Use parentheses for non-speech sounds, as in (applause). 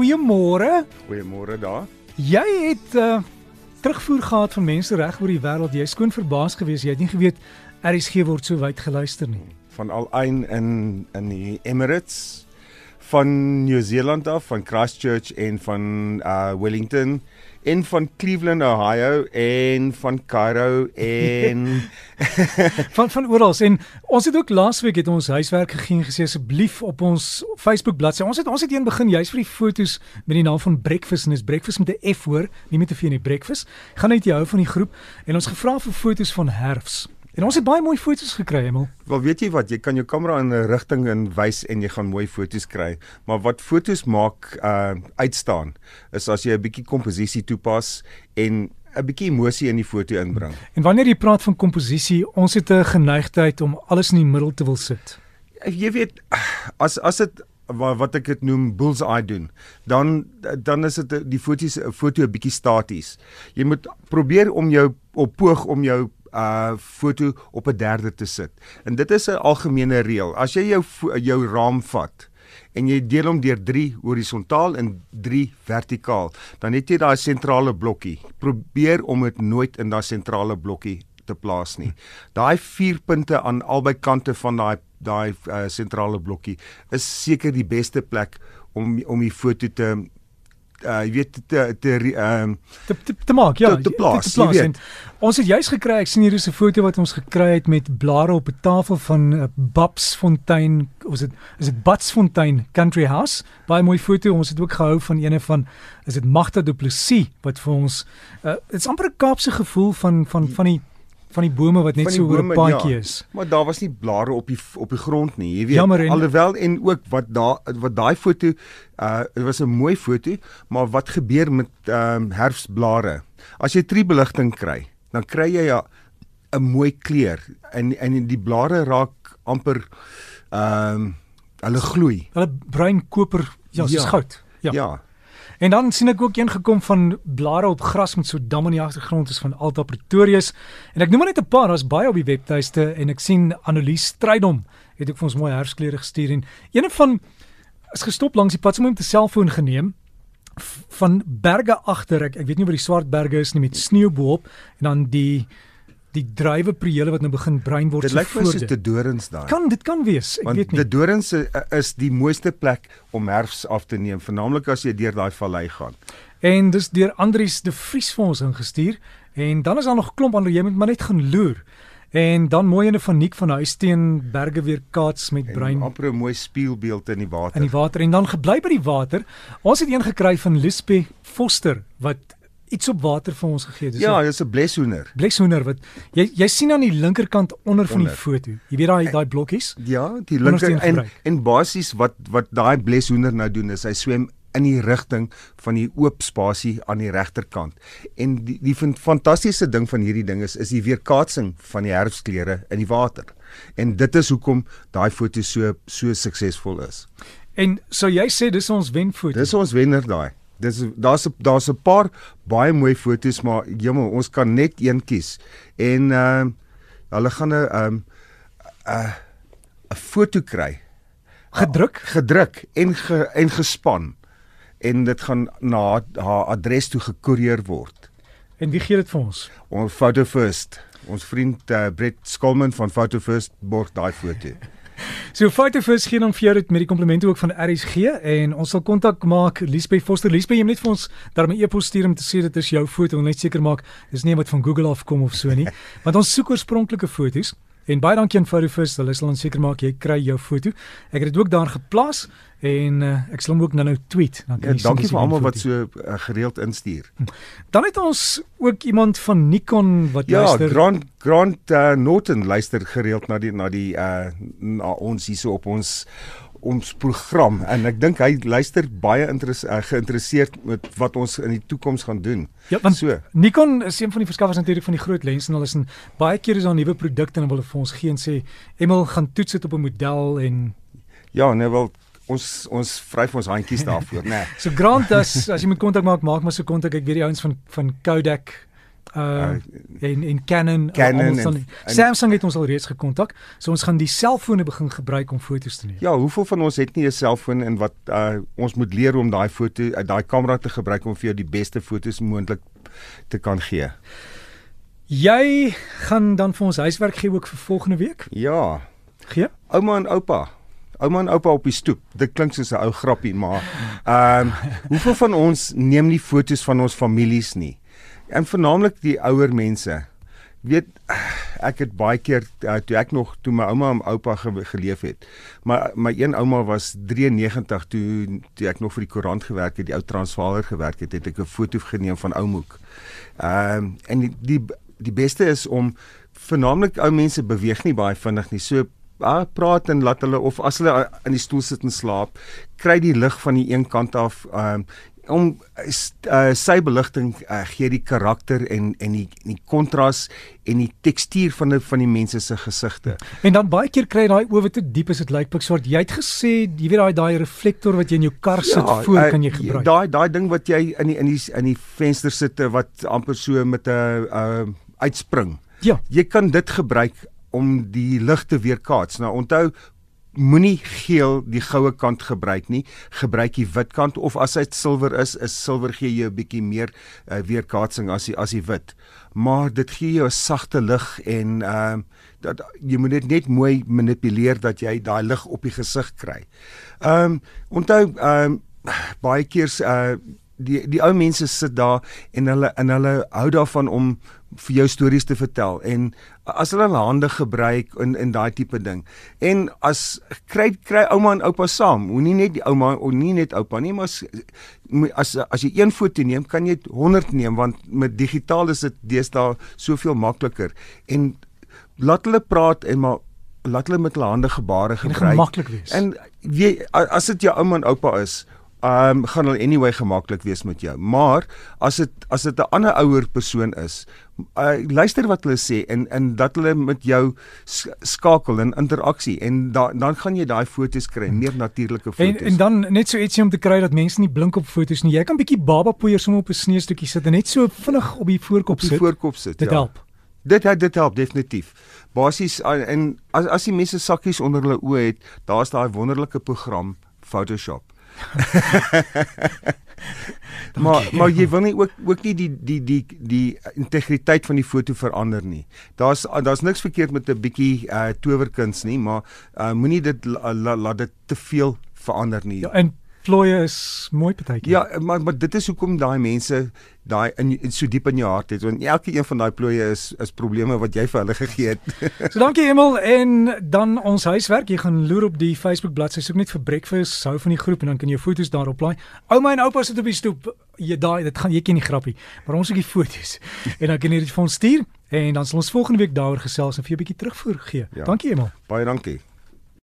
goeiemôre. Goeiemôre daar. Jy het uh terugvoer gehad van mense reg oor die wêreld. Jy skoon verbaas geweest. Jy het nie geweet RSG word so wyd geluister nie. Van Al-Ain in in die Emirates van Nieu-Seeland af, van Christchurch en van uh Wellington en van Cleveland, Ohio en van Cairo en (laughs) van van oral en ons het ook laasweek het ons huiswerk gegee en gesê asseblief op ons Facebook bladsy. Ons het ons het een begin juis vir die fotos met die naam van Breakfast en is Breakfast met 'n F hoor, nie met 'n V nie, Breakfast. Gaan net jy hou van die groep en ons gevra vir fotos van herfs. En ons het baie mooi foto's gekry, Emel. Wel weet jy wat, jy kan jou kamera in 'n rigting in wys en jy gaan mooi foto's kry. Maar wat foto's maak uh uitstaan is as jy 'n bietjie komposisie toepas en 'n bietjie emosie in die foto inbring. En wanneer jy praat van komposisie, ons het 'n geneigtheid om alles in die middel te wil sit. Jy weet as as dit wat wat ek dit noem bull's eye doen dan dan is dit die foto's 'n foto 'n bietjie staties. Jy moet probeer om jou op poog om jou uh foto op 'n derde te sit. En dit is 'n algemene reël. As jy jou jou raam vat en jy deel hom deur 3 horisontaal en 3 vertikaal, dan het jy daai sentrale blokkie. Probeer om dit nooit in daai sentrale blokkie te plaas nie. Daai 4 punte aan albei kante van daai daai uh, sentrale blokkie is seker die beste plek om om die foto te uh jy weet te te ehm te, te, te maak ja te, te plaas, te, te plaas. En, ons het juis gekry ek sien hier is 'n foto wat ons gekry het met blare op 'n tafel van uh, Babsfontein ons het is dit Batsfontein Country House baie mooi foto ons het ook gehou van ene van is dit Magda Du Plessis wat vir ons uh dit's amper 'n Kaapse gevoel van van van die van die bome wat net so oor 'n paadjie ja, is. Maar daar was nie blare op die op die grond nie, jy weet. Jammer, en, alhoewel en ook wat daar wat daai foto uh dit was 'n mooi foto, maar wat gebeur met ehm um, herfsblare? As jy triebeligting kry, dan kry jy ja 'n mooi kleur en en die blare raak amper ehm um, hulle gloei. Hulle bruin koper, ja, soos ja, goud. Ja. Ja. En dan sien ek ook een gekom van blare op gras met so dam in die agtergrond is van Alta Pretorius. En ek noem maar net 'n paar, daar's baie op die webtuiste en ek sien Annelies Strydom het ook vir ons mooi herfskleure gestuur en een van is gestop langs die pad sommer met 'n selfoon geneem van berge agter ek ek weet nie waar die swart berge is nie met sneeu bo-op en dan die die drywe priele wat nou begin bruin word. Dit lyk vir soos te dorings daai. Kan dit kan wees. Ek Want weet nie. Die dorings is die mooiste plek om herfs af te neem, veralnik as jy deur daai vallei gaan. En dis deur Andrius de Vries vir ons ingestuur en dan is daar nog klomp ander jy moet maar net gaan loer. En dan mooi ene van Nick van Huisteen berge weer kaats met bruin. amper 'n mooi spieelbeeld in die water. In die water en dan gebly by die water. Ons het een gekry van Lispie Foster wat iets op water vir ons gegee. Dis Ja, dis 'n bleshoender. Bleshoender wat jy jy sien aan die linkerkant onder van die foto. Jy weet daai daai blokkies? Ja, die linker en en basies wat wat daai bleshoender nou doen is hy swem in die rigting van die oop spasie aan die regterkant. En die die fantastiese ding van hierdie ding is is die weerkaatsing van die herfskleure in die water. En dit is hoekom daai foto so so suksesvol is. En so jy sê dis ons wenfoto. Dis ons wenner daai. Dis daar's daar's 'n paar baie mooi foto's maar jemmel ons kan net een kies. En uh hulle gaan 'n um 'n 'n foto kry. Gedruk, uh, gedruk en ge, en gespan en dit gaan na haar adres toe gekoerier word. En wie gee dit vir ons? Ons Photo First. Ons vriend uh, Brett Skolman van Photo First borg daai foto. So Photofish gee dan vir jou dit met die komplimente ook van RSG en ons sal kontak maak Liesbeth Foster. Liesbeth jy moet net vir ons daarmee e-pos stuur om te sê dit is jou foto. En net seker maak dis nie wat van Google af kom of so nie want ons soek oorspronklike foto's En baie dankie aan Photofish, hulle sal ons seker maak jy kry jou foto. Ek het dit ook daar geplaas en uh, ek sal hom ook nou-nou tweet. Dan kan ja, dankie vir almal wat so uh, gereeld instuur. Hm. Dan het ons ook iemand van Nikon wat ja, luister. Ja, Grant Grant uh, Norton luister gereeld na die na die uh, na ons hierso op ons ons program en ek dink hy luister baie uh, geïnteresseerd met wat ons in die toekoms gaan doen. Ja, want so. Nikon is een van die verskaffers natuurlik van die groot lens en hulle is in baie keer is daar nuwe produkte en hulle wil vir ons gee en sê Emil gaan toets dit op 'n model en Ja, nee wel ons ons vryf ons handjies daarvoor, nê. Nee. (laughs) so Grant as as jy moet kontak maak, maak maar so kontak. Ek weet die ouens van van Kodak Uh, en en Canon, Canon uh, en, en Samsung het ons al reeds gekontak. So ons gaan die selfone begin gebruik om foto's te neem. Ja, hoeveel van ons het nie 'n selfoon en wat uh, ons moet leer om daai foto uh, daai kamera te gebruik om vir jou die beste foto's moontlik te kan gee. Jy gaan dan vir ons huiswerk gee ook vir volgende week? Ja. Gee? Ouma en oupa. Ouma en oupa op die stoep. Dit klink soos 'n ou grappie, maar ehm um, hoeveel van ons neem nie foto's van ons families nie? En veralnik die ouer mense. Weet ek het baie keer uh, toe ek nog toe my ouma en oupa ge geleef het. Maar my een ouma was 93 toe toe ek nog vir die koerant gewerk het, die ou Transvaaler gewerk het, het ek 'n foto geneem van oumoek. Ehm um, en die, die die beste is om veralnik ou mense beweeg nie baie vinnig nie. So ah, praat en laat hulle of as hulle in die stoel sit en slaap, kry die lig van die een kant af um, om uh, sy beligting uh, gee die karakter en en die die kontras en die tekstuur van die van die mense se gesigte. En dan baie keer kry daai owe te diep as dit lyk like, swart. Jy het gesê, jy weet daai daai reflektor wat jy in jou kar sit ja, voor uh, kan jy gebruik. Daai daai ding wat jy in die in die in die venster sit wat amper so met 'n uh, uitspring. Ja. Jy kan dit gebruik om die lig te weerkaats. Nou onthou moenie geel die goue kant gebruik nie. Gebruik die wit kant of as dit silwer is, is silwer gee jou 'n bietjie meer uh, weerkaatsing as die as die wit. Maar dit gee jou 'n sagte lig en ehm uh, dat jy moet dit net mooi manipuleer dat jy daai lig op die gesig kry. Ehm um, onthou ehm um, baie keer uh die die ou mense sit daar en hulle en hulle hou daarvan om vir jou stories te vertel. En as hulle hulle hande gebruik in in daai tipe ding. En as kry kry ouma en oupa saam. Moenie net die ouma of nie net oupa nie maar as as, as jy een foto neem kan jy 100 neem want met digitaal is dit deesdae soveel makliker en laat hulle praat en maar laat hulle met hulle hande gebare gebruik. en maklik wees. En weet as dit jou ouma en oupa is um, gaan hulle anyway gemaklik wees met jou. Maar as dit as dit 'n ander ouer persoon is, uh, luister wat hulle sê en en dat hulle met jou skakel in interaksie en da, dan gaan jy daai foto's kry, meer natuurlike foto's. En en dan net so ietsie om te kry dat mense nie blink op foto's nie. Jy kan bietjie baba poeier sommer op 'n sneeustukkie sit en net so vinnig op die voorkop sit. Op die voorkop sit. Dit ja. help. Dit help, dit help definitief. Basies en as as die mense sakkies onder hulle oë het, daar's daai wonderlike program Photoshop (laughs) maar maar jy wil nie ook ook nie die die die die integriteit van die foto verander nie. Daar's daar's niks verkeerd met 'n bietjie uh towerkuns nie, maar uh moenie dit laat la, la dit te veel verander nie. Ja, en plooie is mooi partytjie. Ja, maar maar dit is hoekom daai mense daai in, in so diep in jou hart het want elke een van daai plooie is is probleme wat jy vir hulle gegee het. (laughs) so dankie Emel en dan ons huiswerk jy gaan loer op die Facebook bladsy soek net vir breakfast hou van die groep en dan kan jy foto's daarop laai. Ouma en oupa sit op die stoep. Jy daai dit gaan jy ken nie grappie, maar ons het die foto's (laughs) en dan kan jy dit vir ons stuur en dan sal ons volgende week daaroor gesels en vir jou 'n bietjie terugvoer gee. Ja. Dankie Emel. Baie dankie.